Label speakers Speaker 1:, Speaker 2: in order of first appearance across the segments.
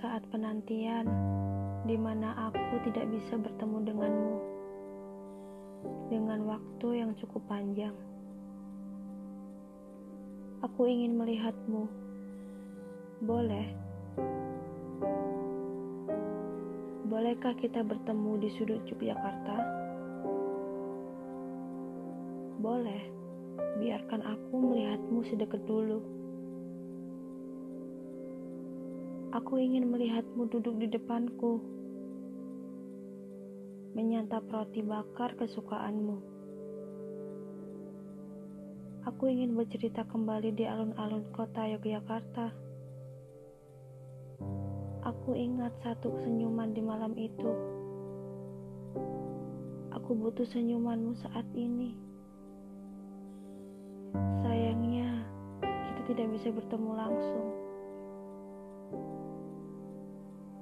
Speaker 1: Saat penantian, di mana aku tidak bisa bertemu denganmu, dengan waktu yang cukup panjang, aku ingin melihatmu. Boleh, bolehkah kita bertemu di sudut Yogyakarta? Boleh, biarkan aku melihatmu sedekat dulu. Aku ingin melihatmu duduk di depanku, menyantap roti bakar kesukaanmu. Aku ingin bercerita kembali di alun-alun kota Yogyakarta. Aku ingat satu senyuman di malam itu. Aku butuh senyumanmu saat ini. Sayangnya, kita tidak bisa bertemu langsung.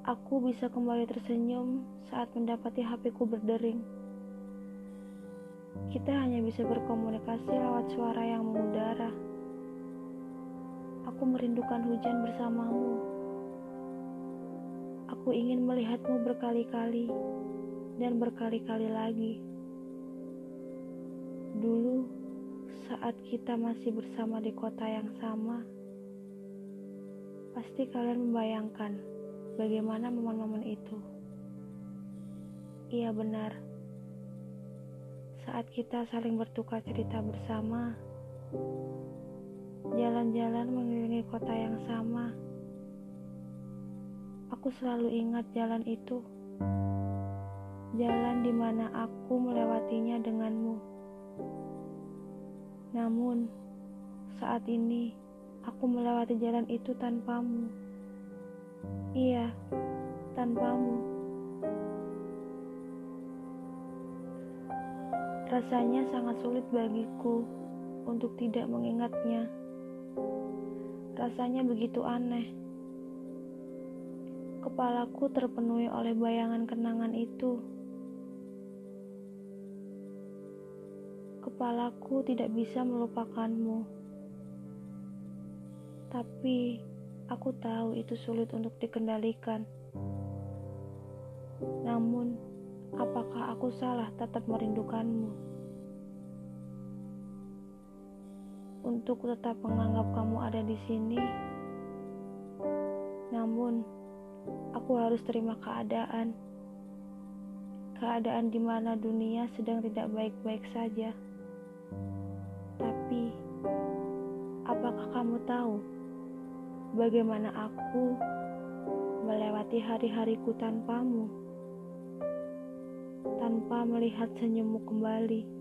Speaker 1: Aku bisa kembali tersenyum saat mendapati HP-ku berdering. Kita hanya bisa berkomunikasi lewat suara yang mengudara. Aku merindukan hujan bersamamu. Aku ingin melihatmu berkali-kali dan berkali-kali lagi. Saat kita masih bersama di kota yang sama, pasti kalian membayangkan bagaimana momen-momen itu. Iya benar. Saat kita saling bertukar cerita bersama, jalan-jalan mengelilingi kota yang sama. Aku selalu ingat jalan itu. Jalan di mana aku melewatinya denganmu. Namun, saat ini aku melewati jalan itu tanpamu. Iya, tanpamu. Rasanya sangat sulit bagiku untuk tidak mengingatnya. Rasanya begitu aneh. Kepalaku terpenuhi oleh bayangan kenangan itu. Kepalaku tidak bisa melupakanmu. Tapi Aku tahu itu sulit untuk dikendalikan. Namun, apakah aku salah tetap merindukanmu? Untuk tetap menganggap kamu ada di sini. Namun, aku harus terima keadaan. Keadaan di mana dunia sedang tidak baik-baik saja. Tapi, apakah kamu tahu? bagaimana aku melewati hari-hariku tanpamu, tanpa melihat senyummu kembali.